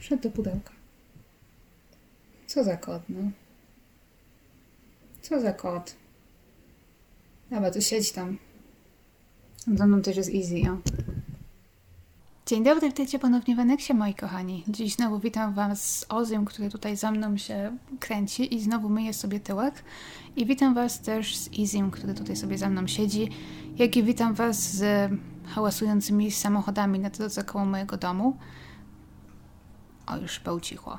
Wszedł do pudełka. Co za kot, no. Co za kot. Dobra, to siedź tam. Za mną też jest easy, o. Dzień dobry, witajcie ponownie w Aneksie, moi kochani. Dziś znowu witam Was z Ozym, który tutaj za mną się kręci i znowu myje sobie tyłek. I witam Was też z Izim, który tutaj sobie za mną siedzi, jak i witam Was z hałasującymi samochodami na drodze koło mojego domu. O, już pełcichło.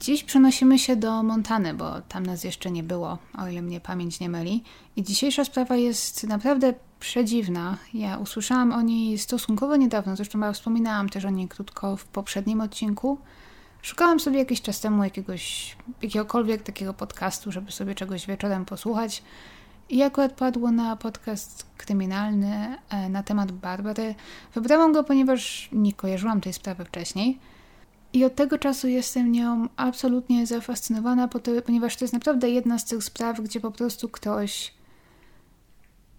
Dziś przenosimy się do Montany, bo tam nas jeszcze nie było, o ile mnie pamięć nie myli. I dzisiejsza sprawa jest naprawdę przedziwna. Ja usłyszałam o niej stosunkowo niedawno, zresztą ja wspominałam też o niej krótko w poprzednim odcinku. Szukałam sobie jakiś czas temu jakiegoś, jakiegokolwiek takiego podcastu, żeby sobie czegoś wieczorem posłuchać. I akurat padło na podcast kryminalny e, na temat Barbary. Wybrałam go, ponieważ nie kojarzyłam tej sprawy wcześniej. I od tego czasu jestem nią absolutnie zafascynowana, ponieważ to jest naprawdę jedna z tych spraw, gdzie po prostu ktoś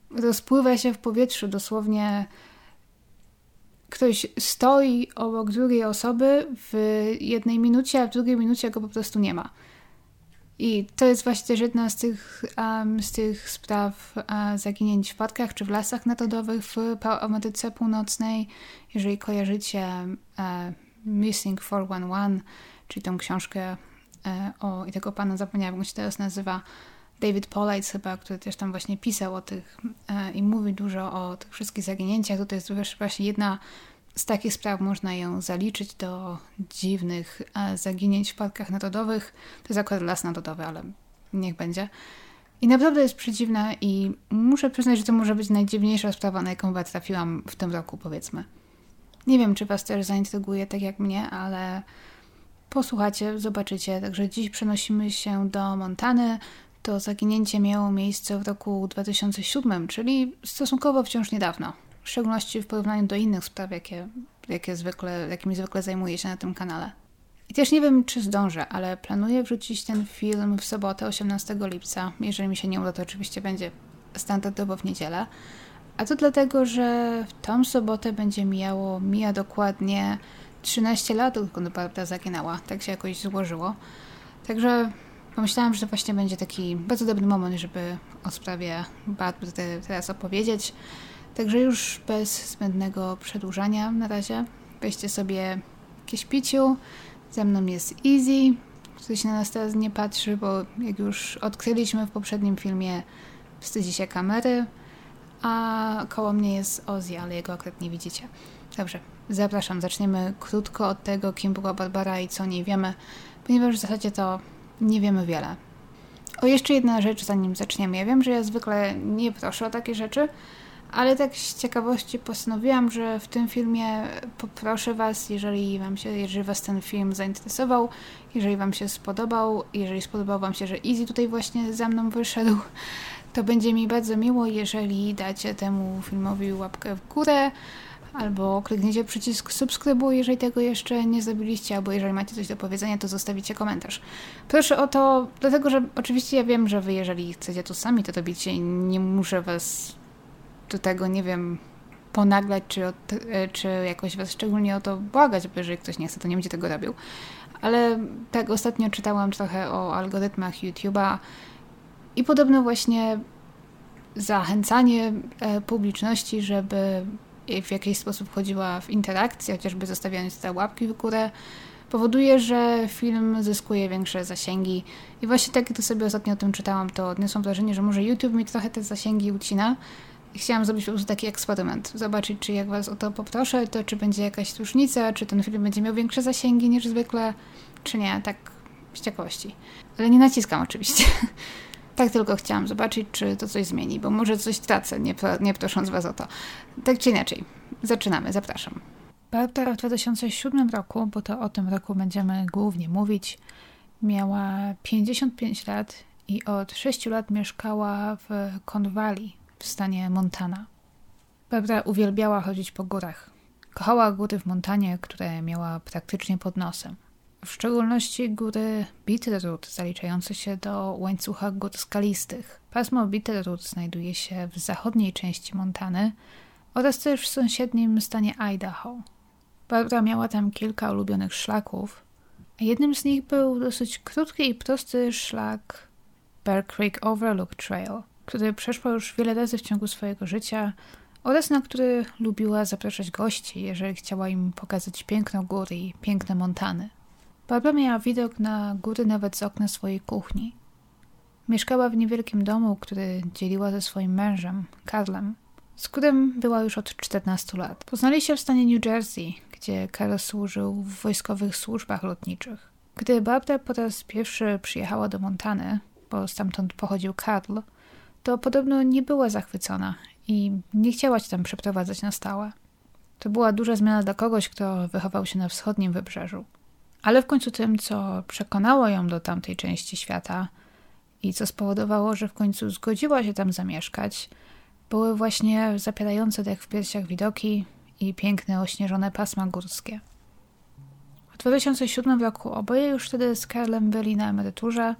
rozpływa się w powietrzu, dosłownie ktoś stoi obok drugiej osoby w jednej minucie, a w drugiej minucie go po prostu nie ma. I to jest właśnie też jedna z tych, um, z tych spraw uh, zaginięć w parkach czy w lasach narodowych w Ameryce Północnej. Jeżeli kojarzycie uh, Missing 411, czyli tą książkę e, o, i tego pana zapomniałam, jak się teraz nazywa, David Pollites chyba, który też tam właśnie pisał o tych e, i mówi dużo o tych wszystkich zaginięciach. To jest właśnie jedna z takich spraw, można ją zaliczyć do dziwnych e, zaginięć w parkach narodowych. To jest akurat las narodowy, ale niech będzie. I naprawdę jest przedziwna i muszę przyznać, że to może być najdziwniejsza sprawa, na jaką trafiłam w tym roku, powiedzmy. Nie wiem, czy Was też zaintryguje tak jak mnie, ale posłuchacie, zobaczycie. Także dziś przenosimy się do Montany. To zaginięcie miało miejsce w roku 2007, czyli stosunkowo wciąż niedawno. W szczególności w porównaniu do innych spraw, jakie, jakie zwykle, jakimi zwykle zajmuję się na tym kanale. I też nie wiem, czy zdążę, ale planuję wrzucić ten film w sobotę 18 lipca. Jeżeli mi się nie uda, to oczywiście będzie standardowo w niedzielę. A to dlatego, że w tą sobotę będzie mijało, mija dokładnie 13 lat, odkąd Barbara zaginęła. Tak się jakoś złożyło. Także pomyślałam, że to właśnie będzie taki bardzo dobry moment, żeby o sprawie Barbary teraz opowiedzieć. Także już bez zbędnego przedłużania na razie weźcie sobie jakieś piciu. Ze mną jest Easy, który się na nas teraz nie patrzy, bo jak już odkryliśmy w poprzednim filmie, wstydzi się kamery a koło mnie jest Ozzy, ale jego akurat nie widzicie. Dobrze, zapraszam. Zaczniemy krótko od tego, kim była Barbara i co o niej wiemy, ponieważ w zasadzie to nie wiemy wiele. O jeszcze jedna rzecz, zanim zaczniemy. Ja wiem, że ja zwykle nie proszę o takie rzeczy, ale tak z ciekawości postanowiłam, że w tym filmie poproszę Was, jeżeli Wam się, jeżeli Was ten film zainteresował, jeżeli Wam się spodobał, jeżeli spodobał Wam się, że Easy tutaj właśnie za mną wyszedł, to będzie mi bardzo miło, jeżeli dacie temu filmowi łapkę w górę, albo klikniecie przycisk subskrybuj, jeżeli tego jeszcze nie zrobiliście, albo jeżeli macie coś do powiedzenia, to zostawicie komentarz. Proszę o to, dlatego że oczywiście ja wiem, że wy jeżeli chcecie to sami to robicie i nie muszę was do tego, nie wiem, ponaglać, czy, od, czy jakoś was szczególnie o to błagać, bo jeżeli ktoś nie chce, to nie będzie tego robił. Ale tak ostatnio czytałam trochę o algorytmach YouTube'a i podobno właśnie zachęcanie e, publiczności, żeby w jakiś sposób wchodziła w interakcję, chociażby zostawiając te łapki w górę, powoduje, że film zyskuje większe zasięgi. I właśnie tak, gdy sobie ostatnio o tym czytałam, to odniosłam wrażenie, że może YouTube mi trochę te zasięgi ucina. I chciałam zrobić po prostu taki eksperyment. Zobaczyć, czy jak Was o to poproszę, to czy będzie jakaś różnica, czy ten film będzie miał większe zasięgi niż zwykle, czy nie, tak z ciekawości. Ale nie naciskam oczywiście. Tak tylko chciałam zobaczyć, czy to coś zmieni, bo może coś tracę, nie, nie prosząc Was o to. Tak czy inaczej, zaczynamy, zapraszam. Barbara w 2007 roku, bo to o tym roku będziemy głównie mówić, miała 55 lat i od 6 lat mieszkała w Con Valley w stanie Montana. Barbara uwielbiała chodzić po górach. Kochała góry w Montanie, które miała praktycznie pod nosem w szczególności góry Bitterroot zaliczające się do łańcucha gór skalistych. Pasmo Bitterroot znajduje się w zachodniej części Montany oraz też w sąsiednim stanie Idaho. Barbara miała tam kilka ulubionych szlaków, a jednym z nich był dosyć krótki i prosty szlak Bear Creek Overlook Trail, który przeszła już wiele razy w ciągu swojego życia oraz na który lubiła zapraszać gości, jeżeli chciała im pokazać piękną góry i piękne montany. Barbara miała widok na góry nawet z okna swojej kuchni. Mieszkała w niewielkim domu, który dzieliła ze swoim mężem, Karlem, z którym była już od 14 lat. Poznali się w stanie New Jersey, gdzie Karl służył w wojskowych służbach lotniczych. Gdy Barbara po raz pierwszy przyjechała do Montany, bo stamtąd pochodził Karl, to podobno nie była zachwycona i nie chciała się tam przeprowadzać na stałe. To była duża zmiana dla kogoś, kto wychował się na wschodnim wybrzeżu. Ale w końcu tym, co przekonało ją do tamtej części świata i co spowodowało, że w końcu zgodziła się tam zamieszkać, były właśnie zapierające dech w piersiach widoki i piękne ośnieżone pasma górskie. W 2007 roku oboje już wtedy z Karlem byli na emeryturze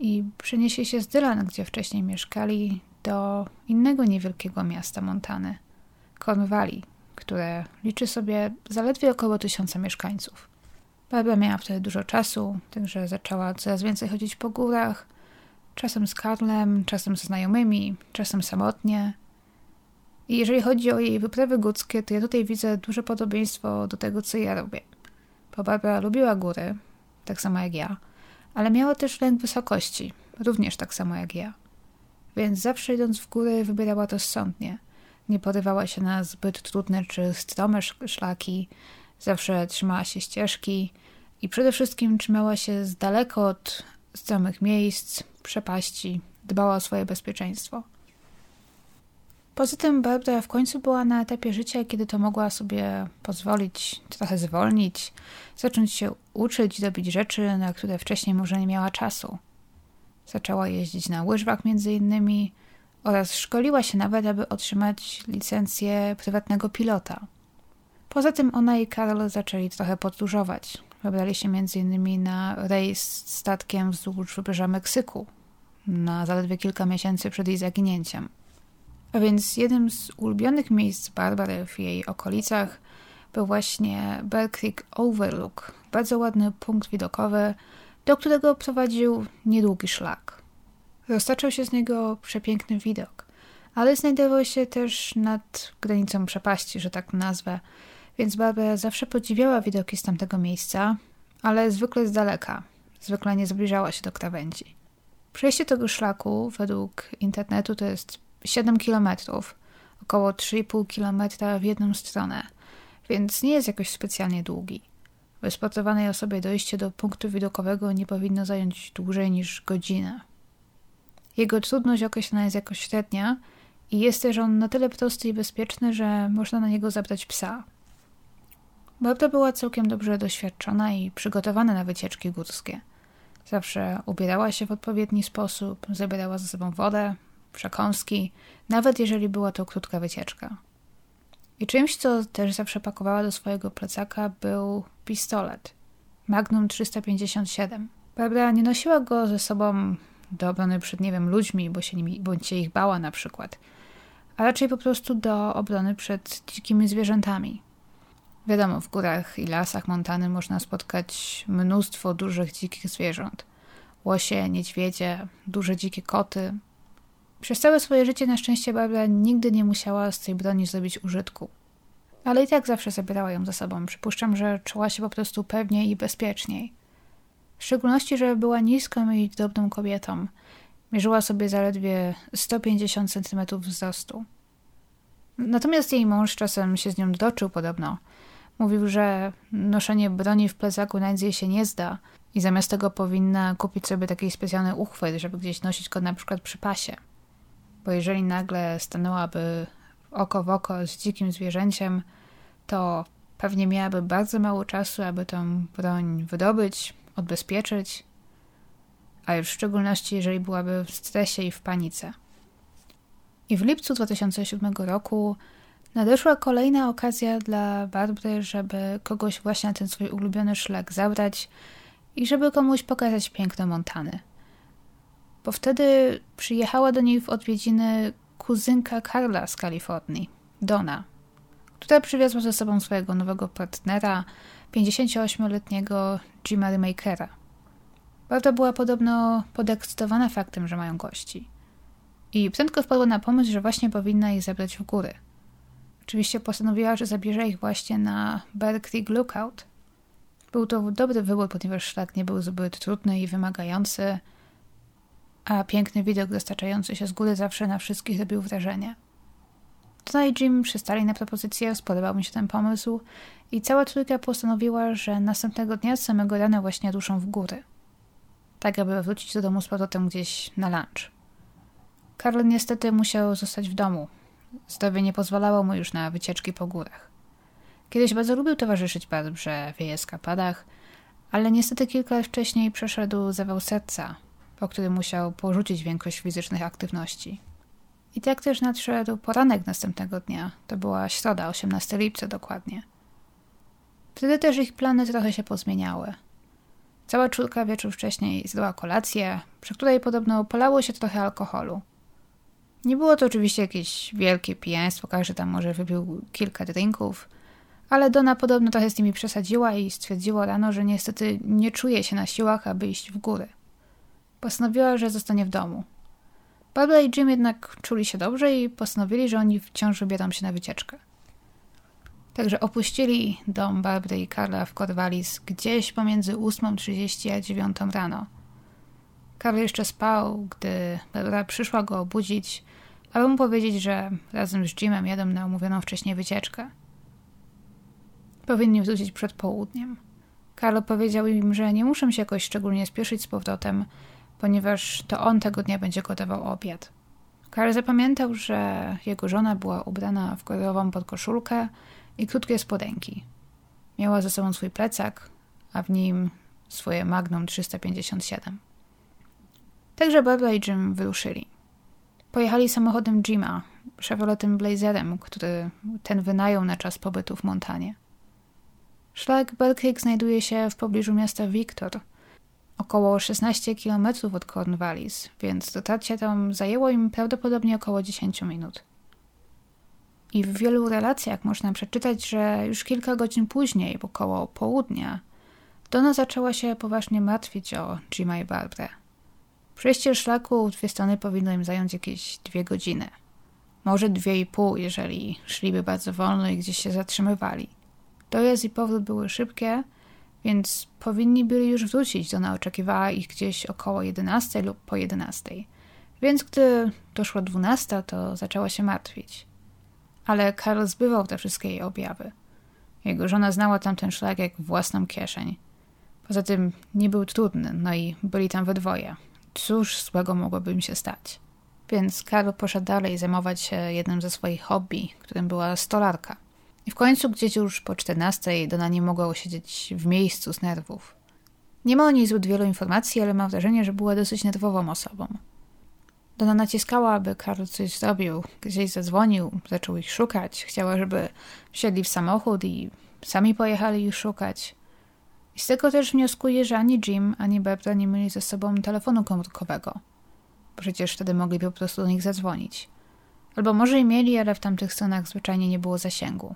i przenieśli się z Dylan, gdzie wcześniej mieszkali, do innego niewielkiego miasta Montany, Cornwall, które liczy sobie zaledwie około tysiąca mieszkańców. Barbara miała wtedy dużo czasu, także zaczęła coraz więcej chodzić po górach, czasem z Karlem, czasem ze znajomymi, czasem samotnie. I jeżeli chodzi o jej wyprawy górskie, to ja tutaj widzę duże podobieństwo do tego, co ja robię. Bo Barbara lubiła góry, tak samo jak ja, ale miała też lęk wysokości, również tak samo jak ja. Więc zawsze idąc w góry wybierała to rozsądnie. Nie porywała się na zbyt trudne czy strome szlaki, zawsze trzymała się ścieżki i przede wszystkim trzymała się z daleko od stromych miejsc, przepaści, dbała o swoje bezpieczeństwo. Poza tym Barbara w końcu była na etapie życia, kiedy to mogła sobie pozwolić trochę zwolnić, zacząć się uczyć, robić rzeczy, na które wcześniej może nie miała czasu. Zaczęła jeździć na łyżwach między innymi oraz szkoliła się nawet, aby otrzymać licencję prywatnego pilota. Poza tym ona i Karol zaczęli trochę podróżować. Wybrali się innymi na rejs statkiem wzdłuż wybrzeża Meksyku na zaledwie kilka miesięcy przed jej zaginięciem. A więc jednym z ulubionych miejsc Barbary w jej okolicach był właśnie Bear Creek Overlook, bardzo ładny punkt widokowy, do którego prowadził niedługi szlak. Roztaczał się z niego przepiękny widok, ale znajdował się też nad granicą przepaści, że tak nazwę, więc Barbara zawsze podziwiała widoki z tamtego miejsca, ale zwykle z daleka, zwykle nie zbliżała się do krawędzi. Przejście tego szlaku według internetu to jest 7 km, około 3,5 km w jedną stronę, więc nie jest jakoś specjalnie długi. Wysportowanej osobie dojście do punktu widokowego nie powinno zająć dłużej niż godzinę. Jego trudność określona jest jako średnia i jest też on na tyle prosty i bezpieczny, że można na niego zabrać psa. Barbara była całkiem dobrze doświadczona i przygotowana na wycieczki górskie. Zawsze ubierała się w odpowiedni sposób, zabierała ze sobą wodę, przekąski, nawet jeżeli była to krótka wycieczka. I czymś, co też zawsze pakowała do swojego plecaka, był pistolet Magnum 357. Barbara nie nosiła go ze sobą do obrony przed, nie wiem, ludźmi, bo się, nimi, bądź się ich bała na przykład, a raczej po prostu do obrony przed dzikimi zwierzętami. Wiadomo, w górach i lasach Montany można spotkać mnóstwo dużych dzikich zwierząt. Łosie, niedźwiedzie, duże dzikie koty. Przez całe swoje życie na szczęście Barbara nigdy nie musiała z tej broni zrobić użytku. Ale i tak zawsze zabierała ją ze sobą. Przypuszczam, że czuła się po prostu pewniej i bezpieczniej. W szczególności, że była niską i drobną kobietą. Mierzyła sobie zaledwie 150 cm wzrostu. Natomiast jej mąż czasem się z nią doczył podobno – Mówił, że noszenie broni w plecaku na nic jej się nie zda i zamiast tego powinna kupić sobie taki specjalny uchwyt, żeby gdzieś nosić go na przykład przy pasie. Bo jeżeli nagle stanęłaby oko w oko z dzikim zwierzęciem, to pewnie miałaby bardzo mało czasu, aby tą broń wydobyć, odbezpieczyć, a już w szczególności jeżeli byłaby w stresie i w panice. I w lipcu 2007 roku Nadeszła kolejna okazja dla Barbary, żeby kogoś właśnie na ten swój ulubiony szlak zabrać i żeby komuś pokazać piękne Montany. Bo wtedy przyjechała do niej w odwiedziny kuzynka Karla z Kalifornii, Donna, która przywiozła ze sobą swojego nowego partnera, 58-letniego Jima Remakera. Barbara była podobno podekscytowana faktem, że mają gości. I prędko wpadła na pomysł, że właśnie powinna ich zabrać w góry. Oczywiście postanowiła, że zabierze ich właśnie na Bear Creek Lookout. Był to dobry wybór, ponieważ szlak nie był zbyt trudny i wymagający, a piękny widok dostarczający się z góry zawsze na wszystkich robił wrażenie. Tona i Jim przystali na propozycję, spodobał mi się ten pomysł i cała trójka postanowiła, że następnego dnia z samego rana właśnie ruszą w góry. Tak, aby wrócić do domu z powrotem gdzieś na lunch. Karl niestety musiał zostać w domu. Zdrowie nie pozwalało mu już na wycieczki po górach. Kiedyś bardzo lubił towarzyszyć Barbrze w jej eskapadach, ale niestety kilka lat wcześniej przeszedł zawał serca, po którym musiał porzucić większość fizycznych aktywności. I tak też nadszedł poranek następnego dnia. To była środa, 18 lipca dokładnie. Wtedy też ich plany trochę się pozmieniały. Cała czwórka wieczór wcześniej zdoła kolację, przy której podobno polało się trochę alkoholu. Nie było to oczywiście jakieś wielkie pijaństwo, każdy tam może wypił kilka drinków, ale Dona podobno trochę z nimi przesadziła i stwierdziła rano, że niestety nie czuje się na siłach, aby iść w góry. Postanowiła, że zostanie w domu. Barbara i Jim jednak czuli się dobrze i postanowili, że oni wciąż wybiorą się na wycieczkę. Także opuścili dom Barbary i Karla w Corvallis gdzieś pomiędzy 8.30 a 9 rano. Karl jeszcze spał, gdy Barbara przyszła go obudzić, aby mu powiedzieć, że razem z Jimem jadą na umówioną wcześniej wycieczkę. Powinni wrócić przed południem. Karl powiedział im, że nie muszą się jakoś szczególnie spieszyć z powrotem, ponieważ to on tego dnia będzie gotował obiad. Karl zapamiętał, że jego żona była ubrana w kolorową podkoszulkę i krótkie spodenki. Miała ze sobą swój plecak, a w nim swoje Magnum 357. Także Barbara i Jim wyruszyli. Pojechali samochodem Jima, Chevroletem Blazerem, który ten wynajął na czas pobytu w Montanie. Szlak Bear Creek znajduje się w pobliżu miasta Victor, około 16 km od Cornwallis, więc dotarcie tam zajęło im prawdopodobnie około 10 minut. I w wielu relacjach można przeczytać, że już kilka godzin później, około południa, Donna zaczęła się poważnie martwić o Jima i Barbara. Przejście szlaku w dwie strony powinno im zająć jakieś dwie godziny. Może dwie i pół, jeżeli szliby bardzo wolno i gdzieś się zatrzymywali. Dojazd i powrót były szybkie, więc powinni byli już wrócić. Ona oczekiwała ich gdzieś około 11 lub po 11. Więc gdy doszło 12, to zaczęła się martwić. Ale Karl zbywał te wszystkie jej objawy. Jego żona znała tamten szlak jak własną kieszeń. Poza tym nie był trudny, no i byli tam we dwoje. Cóż złego mogłoby im się stać? Więc Karl poszedł dalej zajmować się jednym ze swoich hobby, którym była stolarka. I w końcu gdzieś już po 14 Dona nie mogła usiedzieć w miejscu z nerwów. Nie ma o niej zbyt wielu informacji, ale mam wrażenie, że była dosyć nerwową osobą. Dona naciskała, aby Karl coś zrobił, gdzieś zadzwonił, zaczął ich szukać. Chciała, żeby wsiedli w samochód i sami pojechali ich szukać. I z tego też wnioskuję, że ani Jim, ani Barbara nie mieli ze sobą telefonu komórkowego. Przecież wtedy mogliby po prostu do nich zadzwonić. Albo może i mieli, ale w tamtych stronach zwyczajnie nie było zasięgu.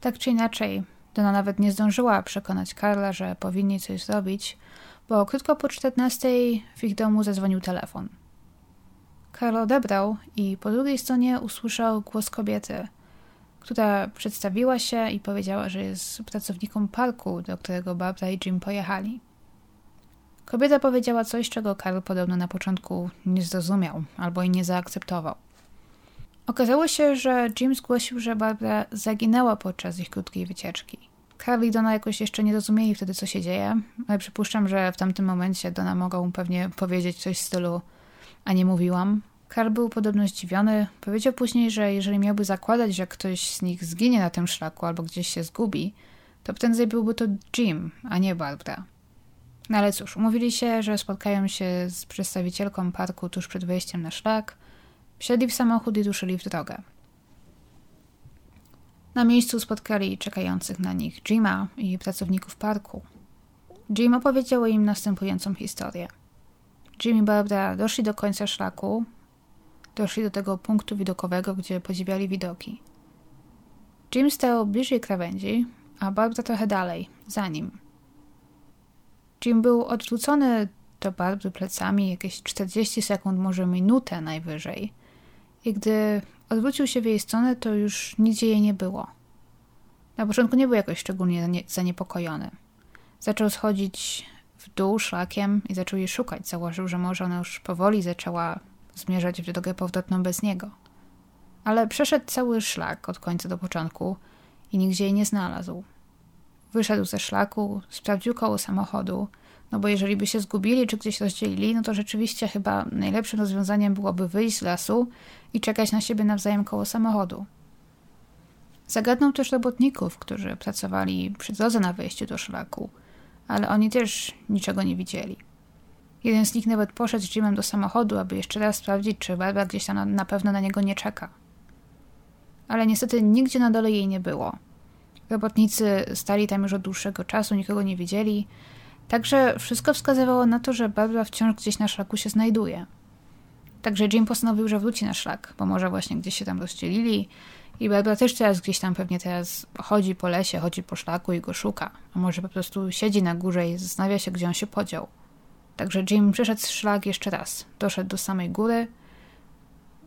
Tak czy inaczej, Dona nawet nie zdążyła przekonać Karla, że powinni coś zrobić, bo krótko po 14 w ich domu zadzwonił telefon. Karl odebrał i po drugiej stronie usłyszał głos kobiety, która przedstawiła się i powiedziała, że jest pracowniką parku, do którego Barbara i Jim pojechali. Kobieta powiedziała coś, czego Karl podobno na początku nie zrozumiał albo i nie zaakceptował. Okazało się, że Jim zgłosił, że Barbara zaginęła podczas ich krótkiej wycieczki. Carl i Donna jakoś jeszcze nie rozumieli wtedy, co się dzieje, ale przypuszczam, że w tamtym momencie Donna mogła mu pewnie powiedzieć coś w stylu a nie mówiłam. Karl był podobno zdziwiony. Powiedział później, że jeżeli miałby zakładać, że ktoś z nich zginie na tym szlaku albo gdzieś się zgubi, to prędzej byłby to Jim, a nie Barbara. No ale cóż, umówili się, że spotkają się z przedstawicielką parku tuż przed wejściem na szlak – Wsiedli w samochód i ruszyli w drogę. Na miejscu spotkali czekających na nich Jima i pracowników parku. Jim opowiedział im następującą historię. Jim i Barbara doszli do końca szlaku, doszli do tego punktu widokowego, gdzie podziwiali widoki. Jim stał bliżej krawędzi, a Barbara trochę dalej, za nim. Jim był odwrócony do Barbary plecami jakieś 40 sekund, może minutę najwyżej. I gdy odwrócił się w jej stronę, to już nigdzie jej nie było. Na początku nie był jakoś szczególnie zaniepokojony. Zaczął schodzić w dół szlakiem i zaczął jej szukać. Założył, że może ona już powoli zaczęła zmierzać w drogę powrotną bez niego. Ale przeszedł cały szlak od końca do początku i nigdzie jej nie znalazł. Wyszedł ze szlaku, sprawdził koło samochodu, no bo jeżeli by się zgubili czy gdzieś rozdzielili, no to rzeczywiście chyba najlepszym rozwiązaniem byłoby wyjść z lasu i czekać na siebie nawzajem koło samochodu. Zagadnął też robotników, którzy pracowali przy drodze na wejściu do szlaku, ale oni też niczego nie widzieli. Jeden z nich nawet poszedł z Jimem do samochodu, aby jeszcze raz sprawdzić, czy Barbara gdzieś tam na, na pewno na niego nie czeka. Ale niestety nigdzie na dole jej nie było. Robotnicy stali tam już od dłuższego czasu, nikogo nie widzieli, także wszystko wskazywało na to, że Barbara wciąż gdzieś na szlaku się znajduje. Także Jim postanowił, że wróci na szlak, bo może właśnie gdzieś się tam rozdzielili i Barbara też teraz gdzieś tam pewnie teraz chodzi po lesie, chodzi po szlaku i go szuka. A może po prostu siedzi na górze i zastanawia się, gdzie on się podział. Także Jim przeszedł szlak jeszcze raz. Doszedł do samej góry,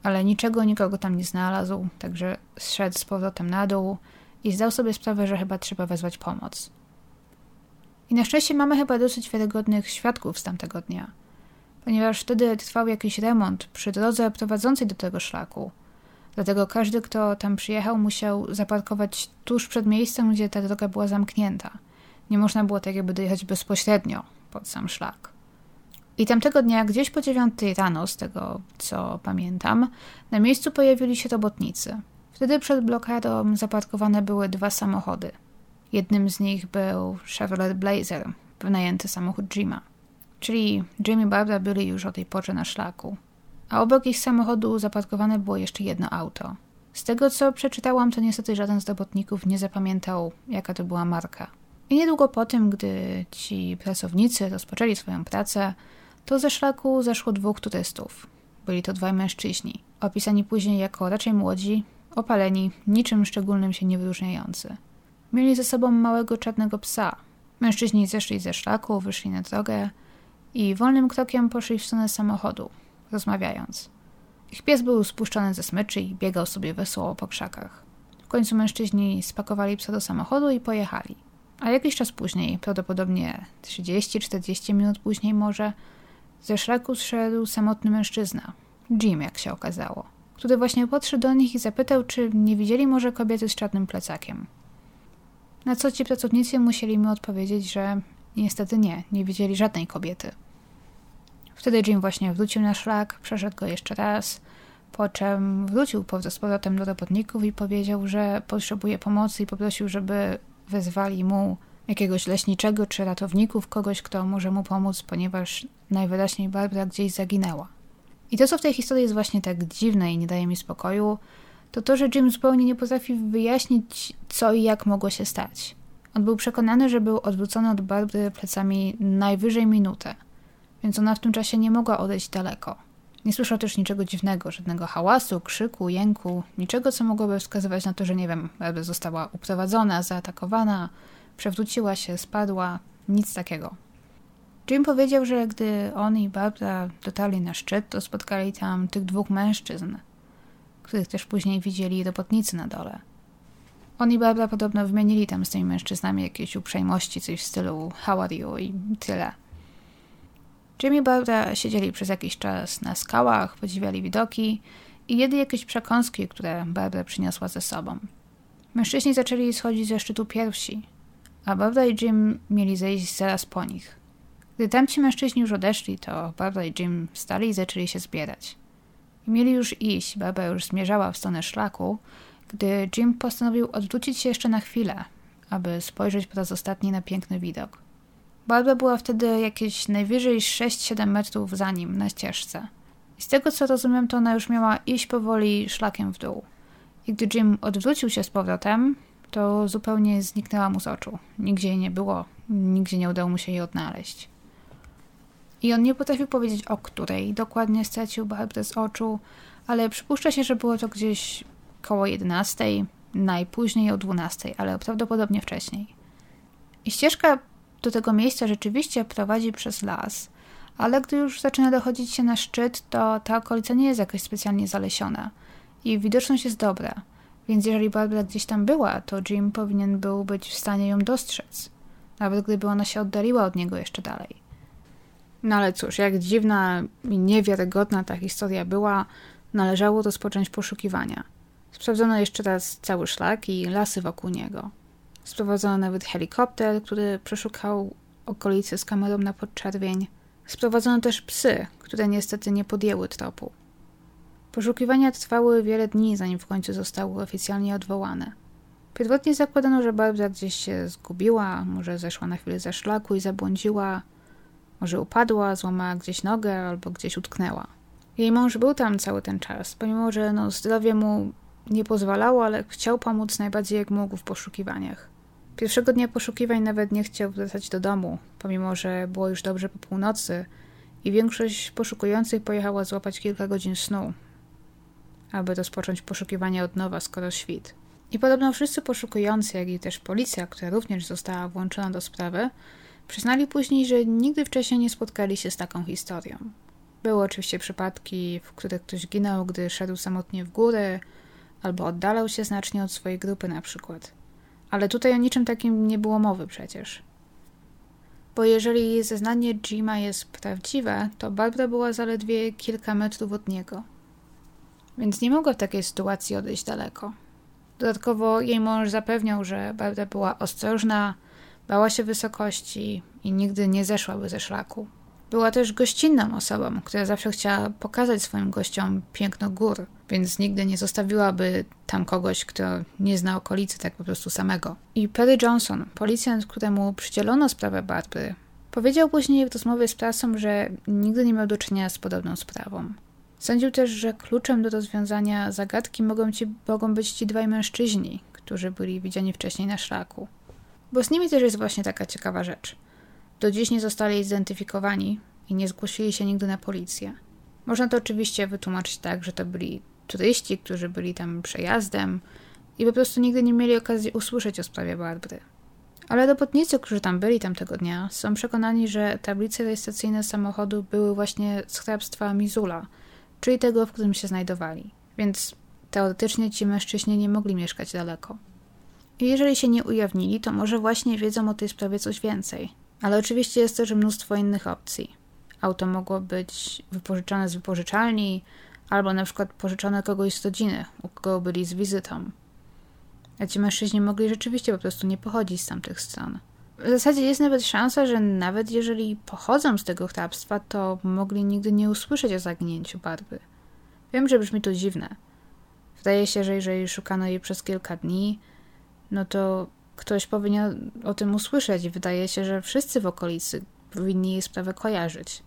ale niczego, nikogo tam nie znalazł, także zszedł z powrotem na dół i zdał sobie sprawę, że chyba trzeba wezwać pomoc. I na szczęście mamy chyba dosyć wiarygodnych świadków z tamtego dnia, ponieważ wtedy trwał jakiś remont przy drodze prowadzącej do tego szlaku – Dlatego każdy, kto tam przyjechał, musiał zaparkować tuż przed miejscem, gdzie ta droga była zamknięta. Nie można było tak jakby dojechać bezpośrednio pod sam szlak. I tamtego dnia, gdzieś po dziewiątej rano, z tego co pamiętam, na miejscu pojawili się robotnicy. Wtedy przed blokadą zaparkowane były dwa samochody. Jednym z nich był Chevrolet Blazer, wynajęty samochód Jima. Czyli Jim i Barbara byli już o tej porze na szlaku a obok ich samochodu zaparkowane było jeszcze jedno auto. Z tego co przeczytałam, to niestety żaden z robotników nie zapamiętał, jaka to była marka. I niedługo po tym, gdy ci pracownicy rozpoczęli swoją pracę, to ze szlaku zeszło dwóch turystów. Byli to dwaj mężczyźni, opisani później jako raczej młodzi, opaleni, niczym szczególnym się nie wyróżniający. Mieli ze sobą małego czarnego psa. Mężczyźni zeszli ze szlaku, wyszli na drogę i wolnym krokiem poszli w stronę samochodu, rozmawiając. Ich pies był spuszczony ze smyczy i biegał sobie wesoło po krzakach. W końcu mężczyźni spakowali psa do samochodu i pojechali. A jakiś czas później, prawdopodobnie 30-40 minut później może, ze szlaku zszedł samotny mężczyzna, Jim jak się okazało, który właśnie podszedł do nich i zapytał, czy nie widzieli może kobiety z czarnym plecakiem. Na co ci pracownicy musieli mu odpowiedzieć, że niestety nie, nie widzieli żadnej kobiety. Wtedy Jim właśnie wrócił na szlak, przeszedł go jeszcze raz, po czym wrócił z powrotem do robotników i powiedział, że potrzebuje pomocy i poprosił, żeby wezwali mu jakiegoś leśniczego czy ratowników, kogoś, kto może mu pomóc, ponieważ najwyraźniej Barbara gdzieś zaginęła. I to, co w tej historii jest właśnie tak dziwne i nie daje mi spokoju, to to, że Jim zupełnie nie potrafi wyjaśnić, co i jak mogło się stać. On był przekonany, że był odwrócony od Barbary plecami najwyżej minutę – więc ona w tym czasie nie mogła odejść daleko. Nie słyszał też niczego dziwnego, żadnego hałasu, krzyku, jęku, niczego, co mogłoby wskazywać na to, że nie wiem, jakby została uprowadzona, zaatakowana, przewróciła się, spadła, nic takiego. Jim powiedział, że gdy on i Barbara dotarli na szczyt, to spotkali tam tych dwóch mężczyzn, których też później widzieli robotnicy na dole. On i Barbara podobno wymienili tam z tymi mężczyznami jakieś uprzejmości, coś w stylu how are you i tyle. Jimmy i Barbara siedzieli przez jakiś czas na skałach, podziwiali widoki i jedli jakieś przekąski, które Barbara przyniosła ze sobą. Mężczyźni zaczęli schodzić ze szczytu pierwsi, a Barbara i Jim mieli zejść zaraz po nich. Gdy tamci mężczyźni już odeszli, to Barbara i Jim wstali i zaczęli się zbierać. Mieli już iść, Barbara już zmierzała w stronę szlaku, gdy Jim postanowił odwrócić się jeszcze na chwilę, aby spojrzeć po raz ostatni na piękny widok. Barbara była wtedy jakieś najwyżej 6-7 metrów za nim na ścieżce. I z tego co rozumiem, to ona już miała iść powoli szlakiem w dół. I gdy Jim odwrócił się z powrotem, to zupełnie zniknęła mu z oczu. Nigdzie jej nie było, nigdzie nie udało mu się jej odnaleźć. I on nie potrafił powiedzieć, o której dokładnie stracił Barbarę z oczu, ale przypuszcza się, że było to gdzieś koło 11, najpóźniej o 12, ale prawdopodobnie wcześniej. I ścieżka do tego miejsca rzeczywiście prowadzi przez las, ale gdy już zaczyna dochodzić się na szczyt, to ta okolica nie jest jakoś specjalnie zalesiona i widoczność jest dobra, więc jeżeli Barbara gdzieś tam była, to Jim powinien był być w stanie ją dostrzec, nawet gdyby ona się oddaliła od niego jeszcze dalej. No ale cóż, jak dziwna i niewiarygodna ta historia była, należało rozpocząć poszukiwania. Sprawdzono jeszcze raz cały szlak i lasy wokół niego. Sprowadzono nawet helikopter, który przeszukał okolice z kamerą na podczerwień. Sprowadzono też psy, które niestety nie podjęły tropu. Poszukiwania trwały wiele dni, zanim w końcu zostały oficjalnie odwołane. Pierwotnie zakładano, że Barbara gdzieś się zgubiła, może zeszła na chwilę ze szlaku i zabłądziła, może upadła, złamała gdzieś nogę albo gdzieś utknęła. Jej mąż był tam cały ten czas, pomimo że no, zdrowie mu nie pozwalało, ale chciał pomóc najbardziej jak mógł w poszukiwaniach. Pierwszego dnia poszukiwań nawet nie chciał wracać do domu, pomimo że było już dobrze po północy i większość poszukujących pojechała złapać kilka godzin snu, aby rozpocząć poszukiwania od nowa, skoro świt. I podobno wszyscy poszukujący, jak i też policja, która również została włączona do sprawy, przyznali później, że nigdy wcześniej nie spotkali się z taką historią. Były oczywiście przypadki, w których ktoś ginął, gdy szedł samotnie w góry, albo oddalał się znacznie od swojej grupy na przykład. Ale tutaj o niczym takim nie było mowy przecież. Bo jeżeli zeznanie Jima jest prawdziwe, to Barbara była zaledwie kilka metrów od niego. Więc nie mogła w takiej sytuacji odejść daleko. Dodatkowo jej mąż zapewniał, że Barbara była ostrożna, bała się wysokości i nigdy nie zeszłaby ze szlaku. Była też gościnną osobą, która zawsze chciała pokazać swoim gościom piękno gór, więc nigdy nie zostawiłaby tam kogoś, kto nie zna okolicy tak po prostu samego. I Perry Johnson, policjant, któremu przydzielono sprawę Barbary, powiedział później w rozmowie z prasą, że nigdy nie miał do czynienia z podobną sprawą. Sądził też, że kluczem do rozwiązania zagadki mogą, ci, mogą być ci dwaj mężczyźni, którzy byli widziani wcześniej na szlaku. Bo z nimi też jest właśnie taka ciekawa rzecz. Do dziś nie zostali zidentyfikowani i nie zgłosili się nigdy na policję. Można to oczywiście wytłumaczyć tak, że to byli turyści, którzy byli tam przejazdem i po prostu nigdy nie mieli okazji usłyszeć o sprawie Barbary. Ale robotnicy, którzy tam byli tamtego dnia, są przekonani, że tablice rejestracyjne samochodu były właśnie z hrabstwa Mizula, czyli tego, w którym się znajdowali. Więc teoretycznie ci mężczyźni nie mogli mieszkać daleko. I jeżeli się nie ujawnili, to może właśnie wiedzą o tej sprawie coś więcej. Ale oczywiście jest też mnóstwo innych opcji. Auto mogło być wypożyczone z wypożyczalni, albo na przykład pożyczone kogoś z rodziny, u kogo byli z wizytą. A ci mężczyźni mogli rzeczywiście po prostu nie pochodzić z tamtych stron. W zasadzie jest nawet szansa, że nawet jeżeli pochodzą z tego hrabstwa, to mogli nigdy nie usłyszeć o zaginięciu Barby. Wiem, że brzmi to dziwne. Wydaje się, że jeżeli szukano jej przez kilka dni, no to ktoś powinien o tym usłyszeć. Wydaje się, że wszyscy w okolicy powinni jej sprawę kojarzyć.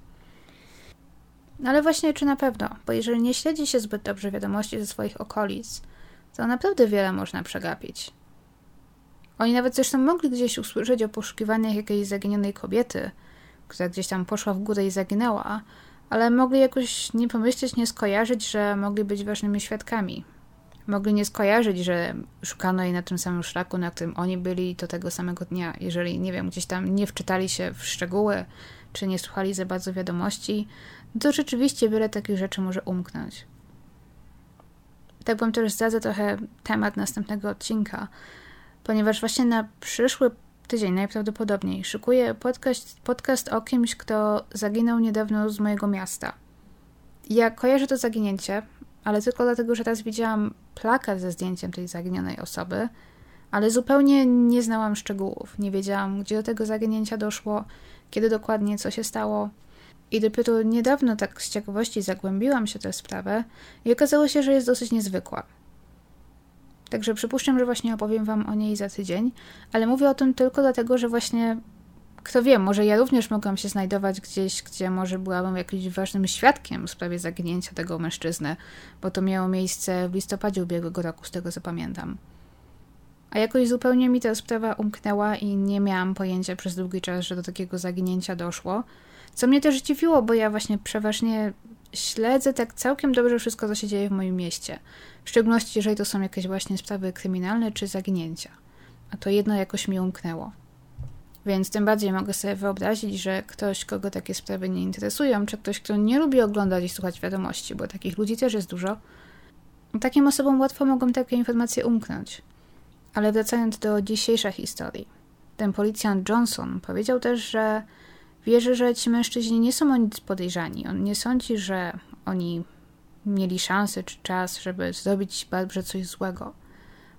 No ale właśnie czy na pewno? Bo jeżeli nie śledzi się zbyt dobrze wiadomości ze swoich okolic, to naprawdę wiele można przegapić. Oni nawet zresztą mogli gdzieś usłyszeć o poszukiwaniach jakiejś zaginionej kobiety, która gdzieś tam poszła w górę i zaginęła, ale mogli jakoś nie pomyśleć, nie skojarzyć, że mogli być ważnymi świadkami, mogli nie skojarzyć, że szukano jej na tym samym szlaku, na którym oni byli do tego samego dnia. Jeżeli, nie wiem, gdzieś tam nie wczytali się w szczegóły, czy nie słuchali za bardzo wiadomości, to rzeczywiście wiele takich rzeczy może umknąć. Tak wam też zdradzę trochę temat następnego odcinka, ponieważ właśnie na przyszły tydzień najprawdopodobniej szykuję podcast, podcast o kimś, kto zaginął niedawno z mojego miasta. Ja kojarzę to zaginięcie, ale tylko dlatego, że raz widziałam plakat ze zdjęciem tej zaginionej osoby, ale zupełnie nie znałam szczegółów. Nie wiedziałam, gdzie do tego zaginięcia doszło, kiedy dokładnie, co się stało. I dopiero niedawno tak z ciekawości zagłębiłam się w tę sprawę i okazało się, że jest dosyć niezwykła. Także przypuszczam, że właśnie opowiem Wam o niej za tydzień, ale mówię o tym tylko dlatego, że właśnie kto wie, może ja również mogłam się znajdować gdzieś, gdzie może byłabym jakimś ważnym świadkiem w sprawie zaginięcia tego mężczyzny, bo to miało miejsce w listopadzie ubiegłego roku, z tego co pamiętam. A jakoś zupełnie mi ta sprawa umknęła i nie miałam pojęcia przez długi czas, że do takiego zaginięcia doszło. Co mnie też dziwiło, bo ja właśnie przeważnie śledzę tak całkiem dobrze wszystko, co się dzieje w moim mieście. W szczególności, jeżeli to są jakieś właśnie sprawy kryminalne czy zaginięcia. A to jedno jakoś mi umknęło. Więc tym bardziej mogę sobie wyobrazić, że ktoś, kogo takie sprawy nie interesują, czy ktoś, kto nie lubi oglądać i słuchać wiadomości, bo takich ludzi też jest dużo, takim osobom łatwo mogą takie informacje umknąć. Ale wracając do dzisiejszej historii. Ten policjant Johnson powiedział też, że wierzy, że ci mężczyźni nie są o nic podejrzani. On nie sądzi, że oni mieli szansę czy czas, żeby zrobić Barbrze coś złego,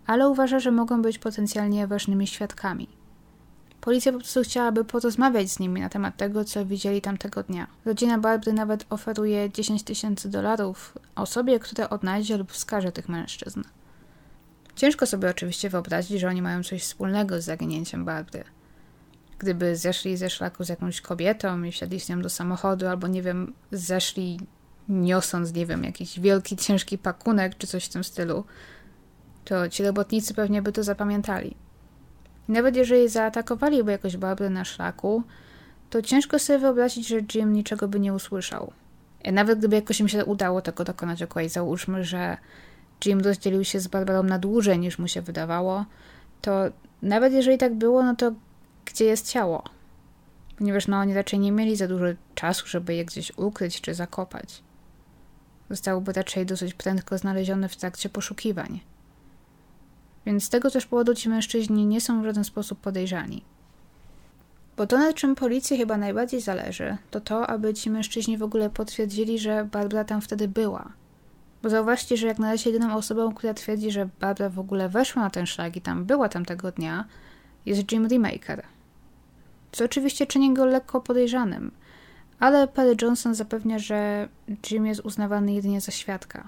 ale uważa, że mogą być potencjalnie ważnymi świadkami. Policja po prostu chciałaby porozmawiać z nimi na temat tego, co widzieli tamtego dnia. Rodzina Barbry nawet oferuje 10 tysięcy dolarów osobie, która odnajdzie lub wskaże tych mężczyzn. Ciężko sobie oczywiście wyobrazić, że oni mają coś wspólnego z zaginięciem Barbry. Gdyby zeszli ze szlaku z jakąś kobietą i wsiadli z nią do samochodu, albo nie wiem, zeszli niosąc, nie wiem, jakiś wielki, ciężki pakunek czy coś w tym stylu, to ci robotnicy pewnie by to zapamiętali. Nawet jeżeli zaatakowaliby jakoś Barbrę na szlaku, to ciężko sobie wyobrazić, że Jim niczego by nie usłyszał. Nawet gdyby jakoś im się udało tego dokonać, ok, załóżmy, że Jim rozdzielił się z Barbarą na dłużej niż mu się wydawało, to nawet jeżeli tak było, no to gdzie jest ciało? Ponieważ no, oni raczej nie mieli za dużo czasu, żeby je gdzieś ukryć czy zakopać. Zostałoby raczej dosyć prędko znalezione w trakcie poszukiwań. Więc z tego też powodu ci mężczyźni nie są w żaden sposób podejrzani. Bo to, na czym policji chyba najbardziej zależy, to to, aby ci mężczyźni w ogóle potwierdzili, że Barbara tam wtedy była. Bo zauważcie, że jak na razie jedyną osobą, która twierdzi, że Barbara w ogóle weszła na ten szlak i tam była tamtego dnia, jest Jim Remaker. Co oczywiście czyni go lekko podejrzanym, ale Perry Johnson zapewnia, że Jim jest uznawany jedynie za świadka.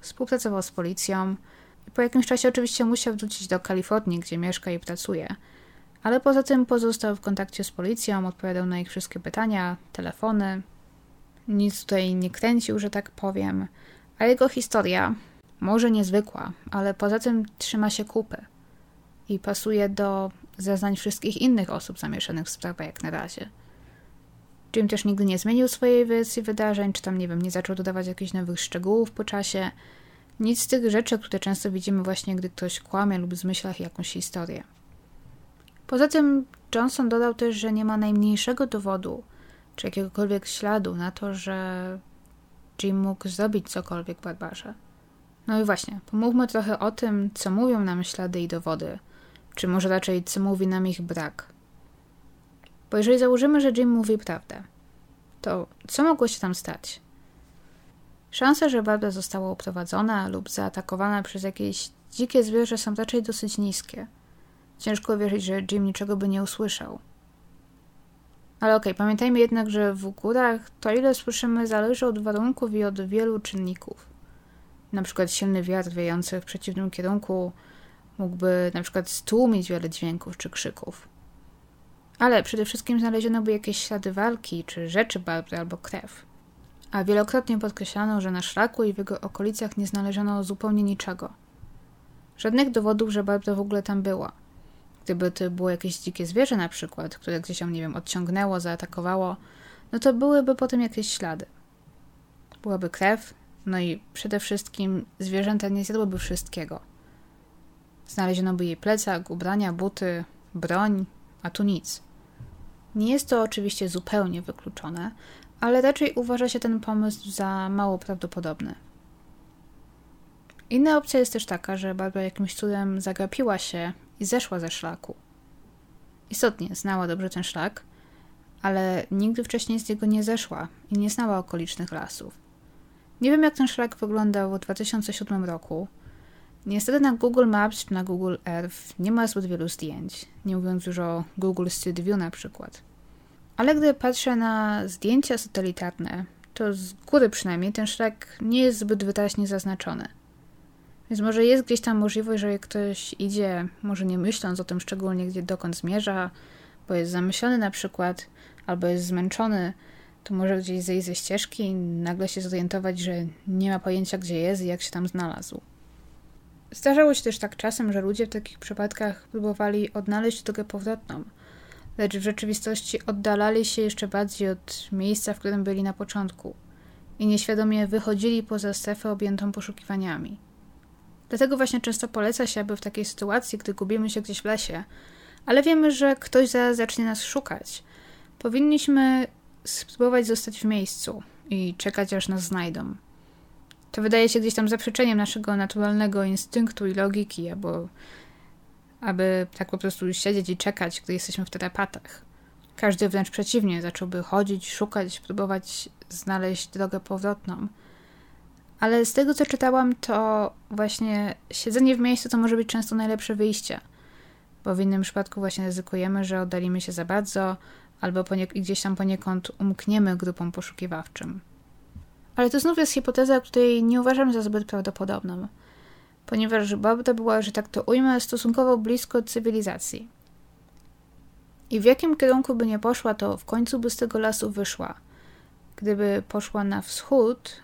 Współpracował z policją, po jakimś czasie oczywiście musiał wrócić do Kalifornii, gdzie mieszka i pracuje, ale poza tym pozostał w kontakcie z policją, odpowiadał na ich wszystkie pytania, telefony. Nic tutaj nie kręcił, że tak powiem, a jego historia, może niezwykła, ale poza tym trzyma się kupy i pasuje do zeznań wszystkich innych osób zamieszanych w sprawę jak na razie. Jim też nigdy nie zmienił swojej wersji wydarzeń, czy tam, nie wiem, nie zaczął dodawać jakichś nowych szczegółów po czasie. Nic z tych rzeczy, które często widzimy właśnie, gdy ktoś kłamie lub zmyśla jakąś historię. Poza tym Johnson dodał też, że nie ma najmniejszego dowodu, czy jakiegokolwiek śladu na to, że Jim mógł zrobić cokolwiek Barbarze. No i właśnie, pomówmy trochę o tym, co mówią nam ślady i dowody, czy może raczej co mówi nam ich brak. Bo jeżeli założymy, że Jim mówi prawdę, to co mogło się tam stać? Szanse, że Barbara została uprowadzona lub zaatakowana przez jakieś dzikie zwierzę są raczej dosyć niskie. Ciężko wierzyć, że Jim niczego by nie usłyszał. Ale okej, okay, pamiętajmy jednak, że w górach to ile słyszymy zależy od warunków i od wielu czynników. Na przykład silny wiatr wiejący w przeciwnym kierunku mógłby na przykład stłumić wiele dźwięków czy krzyków. Ale przede wszystkim znaleziono by jakieś ślady walki, czy rzeczy Barbry albo krew a wielokrotnie podkreślano, że na szlaku i w jego okolicach nie znaleziono zupełnie niczego. Żadnych dowodów, że Barbara w ogóle tam była. Gdyby to było jakieś dzikie zwierzę na przykład, które gdzieś tam, nie wiem, odciągnęło, zaatakowało, no to byłyby potem jakieś ślady. Byłaby krew, no i przede wszystkim zwierzęta nie zjadłyby wszystkiego. Znaleziono by jej plecak, ubrania, buty, broń, a tu nic. Nie jest to oczywiście zupełnie wykluczone, ale raczej uważa się ten pomysł za mało prawdopodobny. Inna opcja jest też taka, że Barbara jakimś cudem zagapiła się i zeszła ze szlaku. Istotnie znała dobrze ten szlak, ale nigdy wcześniej z niego nie zeszła i nie znała okolicznych lasów. Nie wiem, jak ten szlak wyglądał w 2007 roku. Niestety na Google Maps czy na Google Earth nie ma zbyt wielu zdjęć, nie mówiąc już o Google Street View na przykład. Ale gdy patrzę na zdjęcia satelitarne, to z góry przynajmniej ten szlak nie jest zbyt wyraźnie zaznaczony. Więc może jest gdzieś tam możliwość, że jak ktoś idzie, może nie myśląc o tym szczególnie, gdzie dokąd zmierza, bo jest zamyślony na przykład, albo jest zmęczony, to może gdzieś zejść ze ścieżki i nagle się zorientować, że nie ma pojęcia, gdzie jest i jak się tam znalazł. Zdarzało się też tak czasem, że ludzie w takich przypadkach próbowali odnaleźć drogę powrotną – lecz w rzeczywistości oddalali się jeszcze bardziej od miejsca, w którym byli na początku i nieświadomie wychodzili poza strefę objętą poszukiwaniami. Dlatego właśnie często poleca się, aby w takiej sytuacji, gdy gubimy się gdzieś w lesie, ale wiemy, że ktoś zaraz zacznie nas szukać, powinniśmy spróbować zostać w miejscu i czekać, aż nas znajdą. To wydaje się gdzieś tam zaprzeczeniem naszego naturalnego instynktu i logiki, albo aby tak po prostu siedzieć i czekać, gdy jesteśmy w terapatach. Każdy wręcz przeciwnie, zacząłby chodzić, szukać, próbować znaleźć drogę powrotną. Ale z tego, co czytałam, to właśnie siedzenie w miejscu to może być często najlepsze wyjście, bo w innym przypadku właśnie ryzykujemy, że oddalimy się za bardzo, albo gdzieś tam poniekąd umkniemy grupom poszukiwawczym. Ale to znów jest hipoteza, której nie uważam za zbyt prawdopodobną, ponieważ Babda była, że tak to ujmę, stosunkowo blisko cywilizacji. I w jakim kierunku by nie poszła, to w końcu by z tego lasu wyszła. Gdyby poszła na wschód,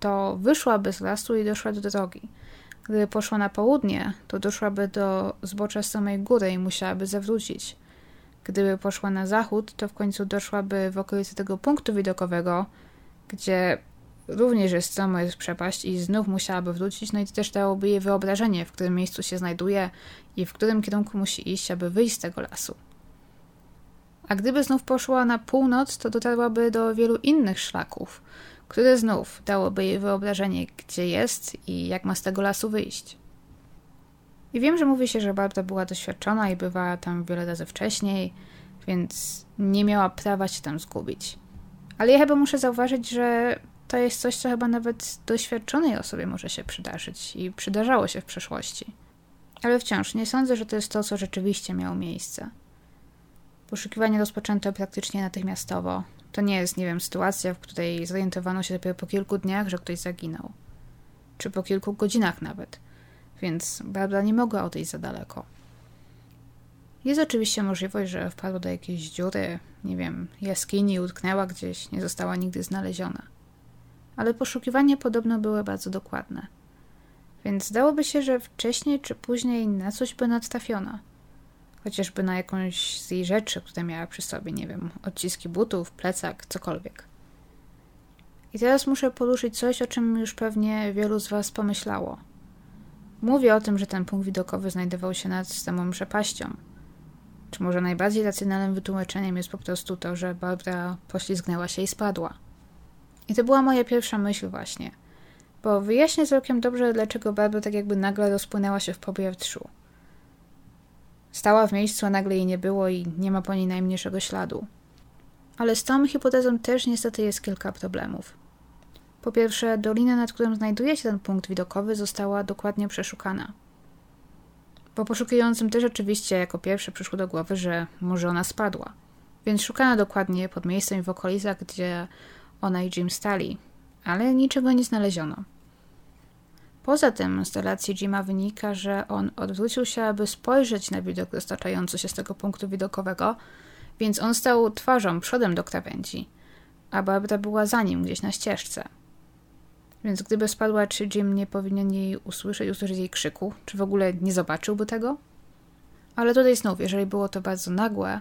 to wyszłaby z lasu i doszła do drogi. Gdyby poszła na południe, to doszłaby do zbocza samej góry i musiałaby zawrócić. Gdyby poszła na zachód, to w końcu doszłaby w okolicy tego punktu widokowego, gdzie również jest stromo jest przepaść i znów musiałaby wrócić, no i też dałoby jej wyobrażenie, w którym miejscu się znajduje i w którym kierunku musi iść, aby wyjść z tego lasu. A gdyby znów poszła na północ, to dotarłaby do wielu innych szlaków, które znów dałoby jej wyobrażenie, gdzie jest i jak ma z tego lasu wyjść. I wiem, że mówi się, że Barbara była doświadczona i bywała tam wiele razy wcześniej, więc nie miała prawa się tam zgubić. Ale ja chyba muszę zauważyć, że to jest coś, co chyba nawet doświadczonej osobie może się przydarzyć i przydarzało się w przeszłości. Ale wciąż nie sądzę, że to jest to, co rzeczywiście miało miejsce. Poszukiwanie rozpoczęto praktycznie natychmiastowo. To nie jest, nie wiem, sytuacja, w której zorientowano się dopiero po kilku dniach, że ktoś zaginął. Czy po kilku godzinach nawet. Więc Barbara nie mogła odejść za daleko. Jest oczywiście możliwość, że wpadła do jakiejś dziury, nie wiem, jaskini, utknęła gdzieś, nie została nigdy znaleziona. Ale poszukiwania podobno były bardzo dokładne. Więc zdałoby się, że wcześniej czy później na coś by nadtrafiona. Chociażby na jakąś z jej rzeczy, które miała przy sobie, nie wiem, odciski butów, plecak, cokolwiek. I teraz muszę poruszyć coś, o czym już pewnie wielu z Was pomyślało. Mówię o tym, że ten punkt widokowy znajdował się nad samą przepaścią, czy może najbardziej racjonalnym wytłumaczeniem jest po prostu to, że Barbara poślizgnęła się i spadła. I to była moja pierwsza myśl właśnie. Bo wyjaśnię całkiem dobrze, dlaczego Barbara tak jakby nagle rozpłynęła się w powietrzu. Stała w miejscu, a nagle jej nie było i nie ma po niej najmniejszego śladu. Ale z tą hipotezą też niestety jest kilka problemów. Po pierwsze, dolina, nad którą znajduje się ten punkt widokowy, została dokładnie przeszukana – bo poszukującym też oczywiście jako pierwsze przyszło do głowy, że może ona spadła. Więc szukano dokładnie pod miejscem i w okolicach, gdzie ona i Jim stali, ale niczego nie znaleziono. Poza tym z relacji Jima wynika, że on odwrócił się, aby spojrzeć na widok dostaczający się z tego punktu widokowego, więc on stał twarzą, przodem do krawędzi, a Barbara była za nim gdzieś na ścieżce. Więc gdyby spadła, czy Jim nie powinien jej usłyszeć, usłyszeć jej krzyku? Czy w ogóle nie zobaczyłby tego? Ale tutaj znów, jeżeli było to bardzo nagłe,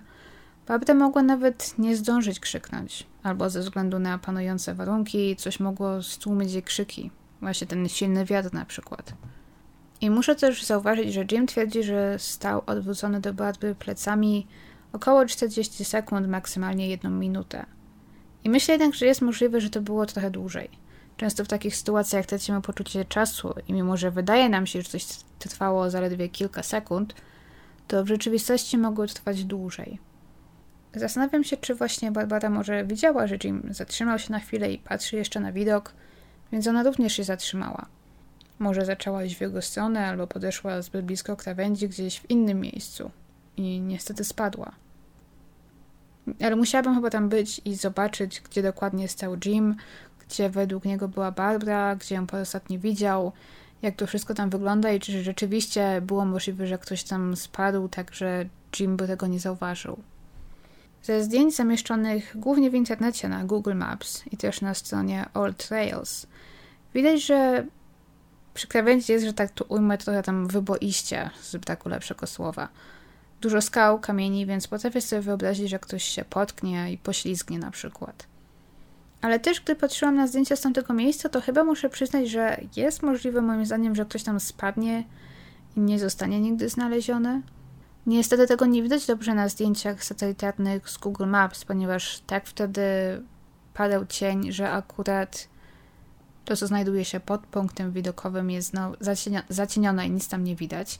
Babda mogła nawet nie zdążyć krzyknąć, albo ze względu na panujące warunki coś mogło stłumić jej krzyki. Właśnie ten silny wiatr na przykład. I muszę też zauważyć, że Jim twierdzi, że stał odwrócony do Barbary plecami około 40 sekund, maksymalnie jedną minutę. I myślę jednak, że jest możliwe, że to było trochę dłużej. Często w takich sytuacjach tracimy poczucie czasu i mimo, że wydaje nam się, że coś trwało zaledwie kilka sekund, to w rzeczywistości mogło trwać dłużej. Zastanawiam się, czy właśnie Barbara może widziała, że Jim zatrzymał się na chwilę i patrzy jeszcze na widok, więc ona również się zatrzymała. Może zaczęła iść w jego stronę, albo podeszła zbyt blisko krawędzi gdzieś w innym miejscu i niestety spadła. Ale musiałabym chyba tam być i zobaczyć, gdzie dokładnie stał Jim, gdzie według niego była Barbara, gdzie ją po ostatni widział, jak to wszystko tam wygląda i czy rzeczywiście było możliwe, że ktoś tam spadł, tak że Jim by tego nie zauważył. Ze zdjęć zamieszczonych głównie w internecie na Google Maps i też na stronie All Trails widać, że przy krawędzi jest, że tak tu ujmę trochę tam wyboiście, z braku lepszego słowa. Dużo skał, kamieni, więc potrafię sobie wyobrazić, że ktoś się potknie i poślizgnie na przykład Ale też, gdy patrzyłam na zdjęcia z tamtego miejsca, to chyba muszę przyznać, że jest możliwe moim zdaniem, że ktoś tam spadnie i nie zostanie nigdy znaleziony. Niestety tego nie widać dobrze na zdjęciach satelitarnych z Google Maps, ponieważ tak wtedy padał cień, że akurat to, co znajduje się pod punktem widokowym, jest no, zacienione i nic tam nie widać.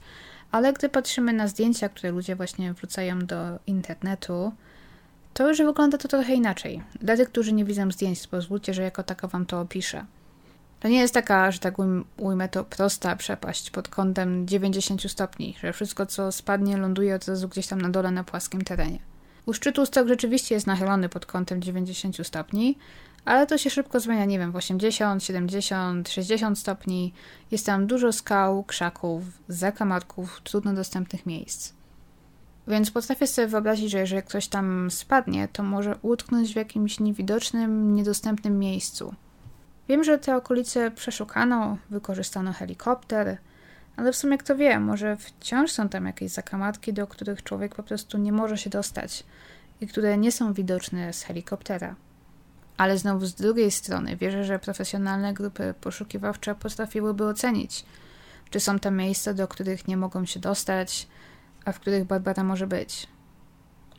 Ale gdy patrzymy na zdjęcia, które ludzie właśnie wrzucają do internetu, to już wygląda to trochę inaczej. Dla tych, którzy nie widzą zdjęć, pozwólcie, że jako taka wam to opiszę. To nie jest taka, że tak ujmę to, prosta przepaść pod kątem 90 stopni, że wszystko, co spadnie, ląduje od razu gdzieś tam na dole na płaskim terenie. U szczytu stok rzeczywiście jest nachylony pod kątem 90 stopni, ale to się szybko zmienia, nie wiem, w 80, 70, 60 stopni. Jest tam dużo skał, krzaków, zakamarków, trudno dostępnych miejsc. Więc potrafię sobie wyobrazić, że jeżeli ktoś tam spadnie, to może utknąć w jakimś niewidocznym, niedostępnym miejscu. Wiem, że te okolice przeszukano, wykorzystano helikopter, ale w sumie kto wie, może wciąż są tam jakieś zakamarki, do których człowiek po prostu nie może się dostać i które nie są widoczne z helikoptera. Ale znowu z drugiej strony wierzę, że profesjonalne grupy poszukiwawcze potrafiłyby ocenić, czy są tam miejsca, do których nie mogą się dostać, a w których Barbara może być.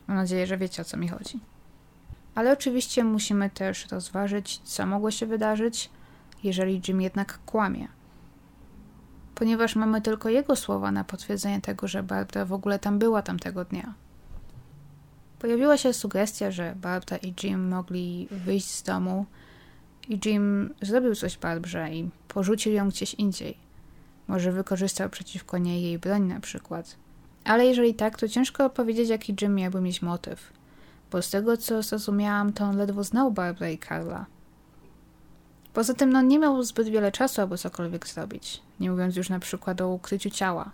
Mam nadzieję, że wiecie o co mi chodzi. Ale oczywiście musimy też rozważyć, co mogło się wydarzyć, jeżeli Jim jednak kłamie. Ponieważ mamy tylko jego słowa na potwierdzenie tego, że Barbara w ogóle tam była tamtego dnia. Pojawiła się sugestia, że Barbara i Jim mogli wyjść z domu i Jim zrobił coś Barbrze i porzucił ją gdzieś indziej. Może wykorzystał przeciwko niej jej broń na przykład. Ale jeżeli tak, to ciężko powiedzieć, jaki Jim miałby mieć motyw. Bo z tego, co zrozumiałam, to on ledwo znał Barbara i Karla. Poza tym, no, nie miał zbyt wiele czasu, aby cokolwiek zrobić. Nie mówiąc już na przykład o ukryciu ciała.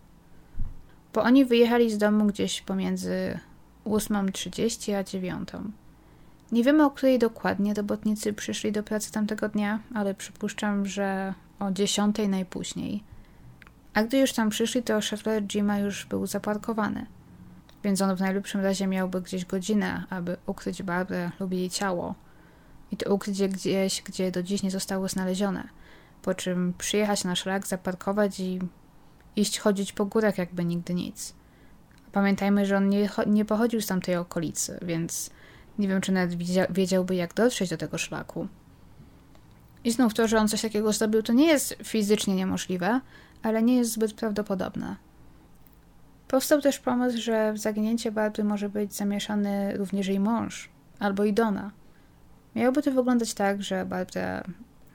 Bo oni wyjechali z domu gdzieś pomiędzy 8.30 a 9. Nie wiemy, o której dokładnie robotnicy przyszli do pracy tamtego dnia, ale przypuszczam, że o 10 najpóźniej. A gdy już tam przyszli, to Chevrolet Jima już był zaparkowany. Więc on w najlepszym razie miałby gdzieś godzinę, aby ukryć Barbrę lub jej ciało. I to ukryć je gdzieś, gdzie do dziś nie zostało znalezione. Po czym przyjechać na szlak, zaparkować i iść chodzić po górach jakby nigdy nic. Pamiętajmy, że on nie, nie pochodził z tamtej okolicy, więc nie wiem, czy nawet wiedziałby, jak dotrzeć do tego szlaku. I znów to, że on coś takiego zrobił, to nie jest fizycznie niemożliwe, ale nie jest zbyt prawdopodobne. Powstał też pomysł, że w zaginięcie Barbry może być zamieszany również jej mąż, albo i Dona. Miałoby to wyglądać tak, że Barbara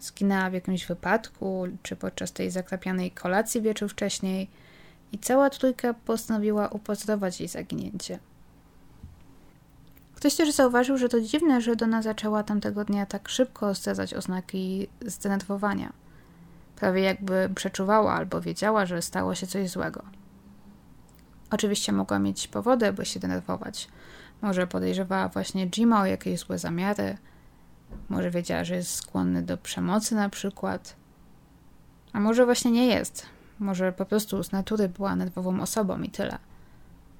zginęła w jakimś wypadku, czy podczas tej zakrapianej kolacji wieczór wcześniej i cała trójka postanowiła upozorować jej zaginięcie. Ktoś też zauważył, że to dziwne, że Dona zaczęła tamtego dnia tak szybko zdradzać oznaki zdenerwowania – prawie jakby przeczuwała albo wiedziała, że stało się coś złego. Oczywiście mogła mieć powody, by się denerwować. Może podejrzewała właśnie Jima o jakieś złe zamiary, może wiedziała, że jest skłonny do przemocy na przykład. A może właśnie nie jest. Może po prostu z natury była nerwową osobą i tyle.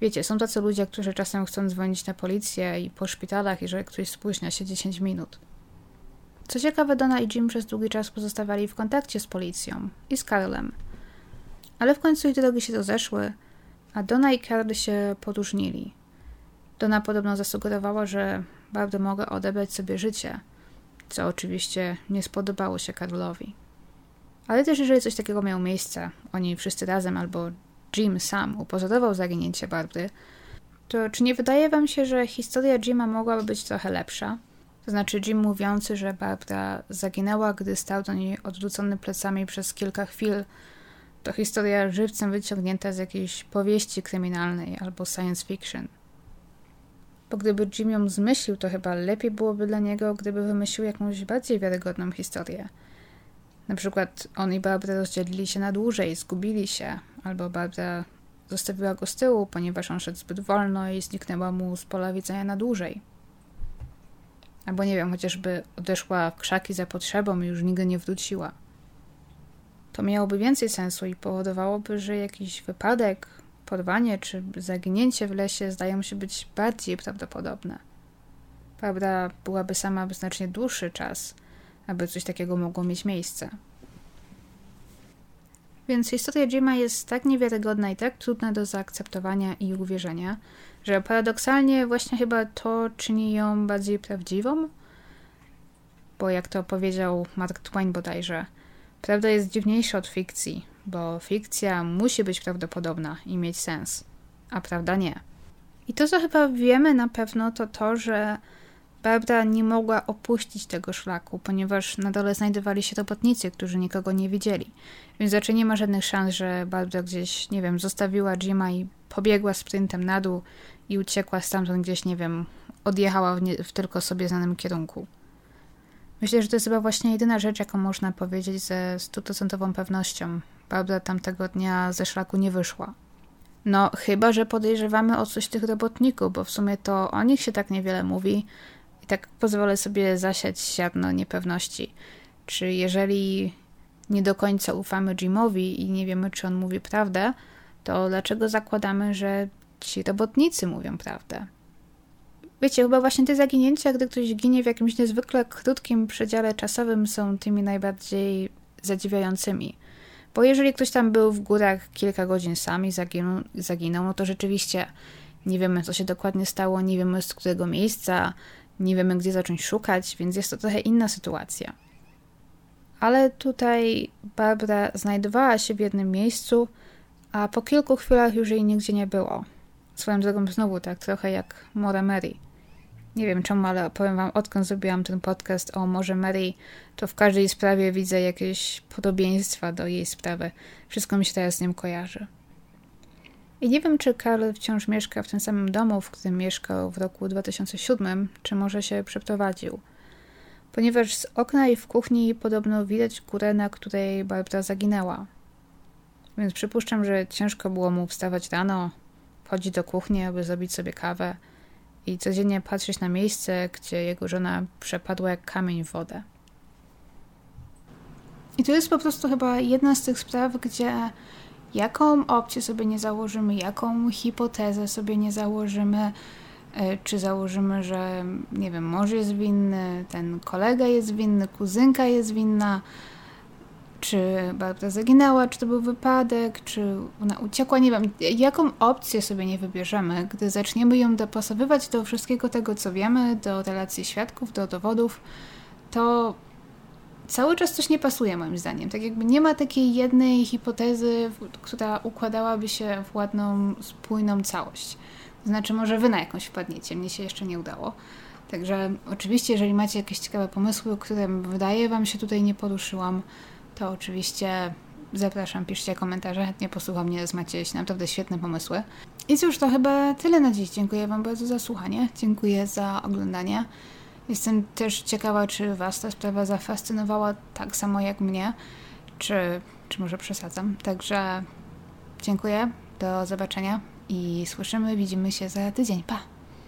Wiecie, są tacy ludzie, którzy czasem chcą dzwonić na policję i po szpitalach, jeżeli ktoś spóźnia się 10 minut. Co ciekawe, Donna i Jim przez długi czas pozostawali w kontakcie z policją i z Karlem. Ale w końcu ich drogi się rozeszły, a Donna i Karl się poróżnili. Donna podobno zasugerowała, że bardzo mogę odebrać sobie życie, co oczywiście nie spodobało się Karlowi. Ale też jeżeli coś takiego miało miejsce, oni wszyscy razem albo Jim sam upozorował zaginięcie Barbry, to czy nie wydaje wam się, że historia Jima mogłaby być trochę lepsza? To znaczy Jim mówiący, że Barbara zaginęła, gdy stał do niej odwrócony plecami przez kilka chwil. To historia żywcem wyciągnięta z jakiejś powieści kryminalnej albo science fiction. Bo gdyby Jim ją zmyślił, to chyba lepiej byłoby dla niego, gdyby wymyślił jakąś bardziej wiarygodną historię. Na przykład on i Barbara rozdzielili się na dłużej, zgubili się, albo Barbara zostawiła go z tyłu, ponieważ on szedł zbyt wolno i zniknęła mu z pola widzenia na dłużej. Albo nie wiem, chociażby odeszła w krzaki za potrzebą i już nigdy nie wróciła. To miałoby więcej sensu i powodowałoby, że jakiś wypadek, porwanie czy zaginięcie w lesie zdają się być bardziej prawdopodobne. prawda byłaby sama znacznie dłuższy czas, aby coś takiego mogło mieć miejsce. Więc historia Jima jest tak niewiarygodna i tak trudna do zaakceptowania i uwierzenia, że paradoksalnie właśnie chyba to czyni ją bardziej prawdziwą. Bo jak to powiedział Mark Twain bodajże, prawda jest dziwniejsza od fikcji, bo fikcja musi być prawdopodobna i mieć sens, a prawda nie. I to, co chyba wiemy na pewno, to to, że Barbara nie mogła opuścić tego szlaku, ponieważ na dole znajdowali się robotnicy, którzy nikogo nie widzieli. Więc raczej nie ma żadnych szans, że Barbara gdzieś, nie wiem, zostawiła Jima i pobiegła sprintem na dół i uciekła stamtąd gdzieś, nie wiem, odjechała w, nie, w tylko sobie znanym kierunku. Myślę, że to jest chyba właśnie jedyna rzecz, jaką można powiedzieć ze stuprocentową pewnością. Barbara tamtego dnia ze szlaku nie wyszła. No, chyba, że podejrzewamy o coś tych robotników, bo w sumie to o nich się tak niewiele mówi i tak pozwolę sobie zasiać ziarno niepewności. Czy jeżeli nie do końca ufamy Jimowi i nie wiemy, czy on mówi prawdę, to dlaczego zakładamy, że ci robotnicy mówią prawdę? Wiecie, chyba właśnie te zaginięcia, gdy ktoś ginie w jakimś niezwykle krótkim przedziale czasowym, są tymi najbardziej zadziwiającymi. Bo jeżeli ktoś tam był w górach kilka godzin sami zaginął, zaginął, no to rzeczywiście nie wiemy, co się dokładnie stało, nie wiemy z którego miejsca, nie wiemy, gdzie zacząć szukać, więc jest to trochę inna sytuacja. Ale tutaj Barbara znajdowała się w jednym miejscu, a po kilku chwilach już jej nigdzie nie było. Swoją drogą znowu tak trochę jak Mora Mary. Nie wiem czemu, ale powiem wam, odkąd zrobiłam ten podcast o Morze Mary, to w każdej sprawie widzę jakieś podobieństwa do jej sprawy. Wszystko mi się teraz z nim kojarzy. I nie wiem, czy Karl wciąż mieszka w tym samym domu, w którym mieszkał w roku 2007, czy może się przeprowadził. Ponieważ z okna i w kuchni podobno widać górę, na której Barbara zaginęła. Więc przypuszczam, że ciężko było mu wstawać rano, wchodzić do kuchni, aby zrobić sobie kawę i codziennie patrzeć na miejsce, gdzie jego żona przepadła jak kamień w wodę. I to jest po prostu chyba jedna z tych spraw, gdzie jaką opcję sobie nie założymy, jaką hipotezę sobie nie założymy, e, czy założymy, że nie wiem, mąż jest winny, ten kolega jest winny, kuzynka jest winna, czy Barbara zaginęła, czy to był wypadek, czy ona uciekła, nie wiem, jaką opcję sobie nie wybierzemy, gdy zaczniemy ją dopasowywać do wszystkiego tego, co wiemy, do relacji świadków, do dowodów, to cały czas coś nie pasuje moim zdaniem. Tak jakby nie ma takiej jednej hipotezy, która układałaby się w ładną, spójną całość. To znaczy, może wy na jakąś wpadniecie, mnie się jeszcze nie udało. Także oczywiście, jeżeli macie jakieś ciekawe pomysły, które wydaje wam się tutaj nie poruszyłam, to oczywiście zapraszam, piszcie komentarze, chętnie posłucham, nie macie naprawdę świetne pomysły. I cóż, to chyba tyle na dziś. Dziękuję Wam bardzo za słuchanie, dziękuję za oglądanie. Jestem też ciekawa, czy Was ta sprawa zafascynowała tak samo jak mnie, czy, czy może przesadzam. Także dziękuję, do zobaczenia i słyszymy, widzimy się za tydzień. Pa!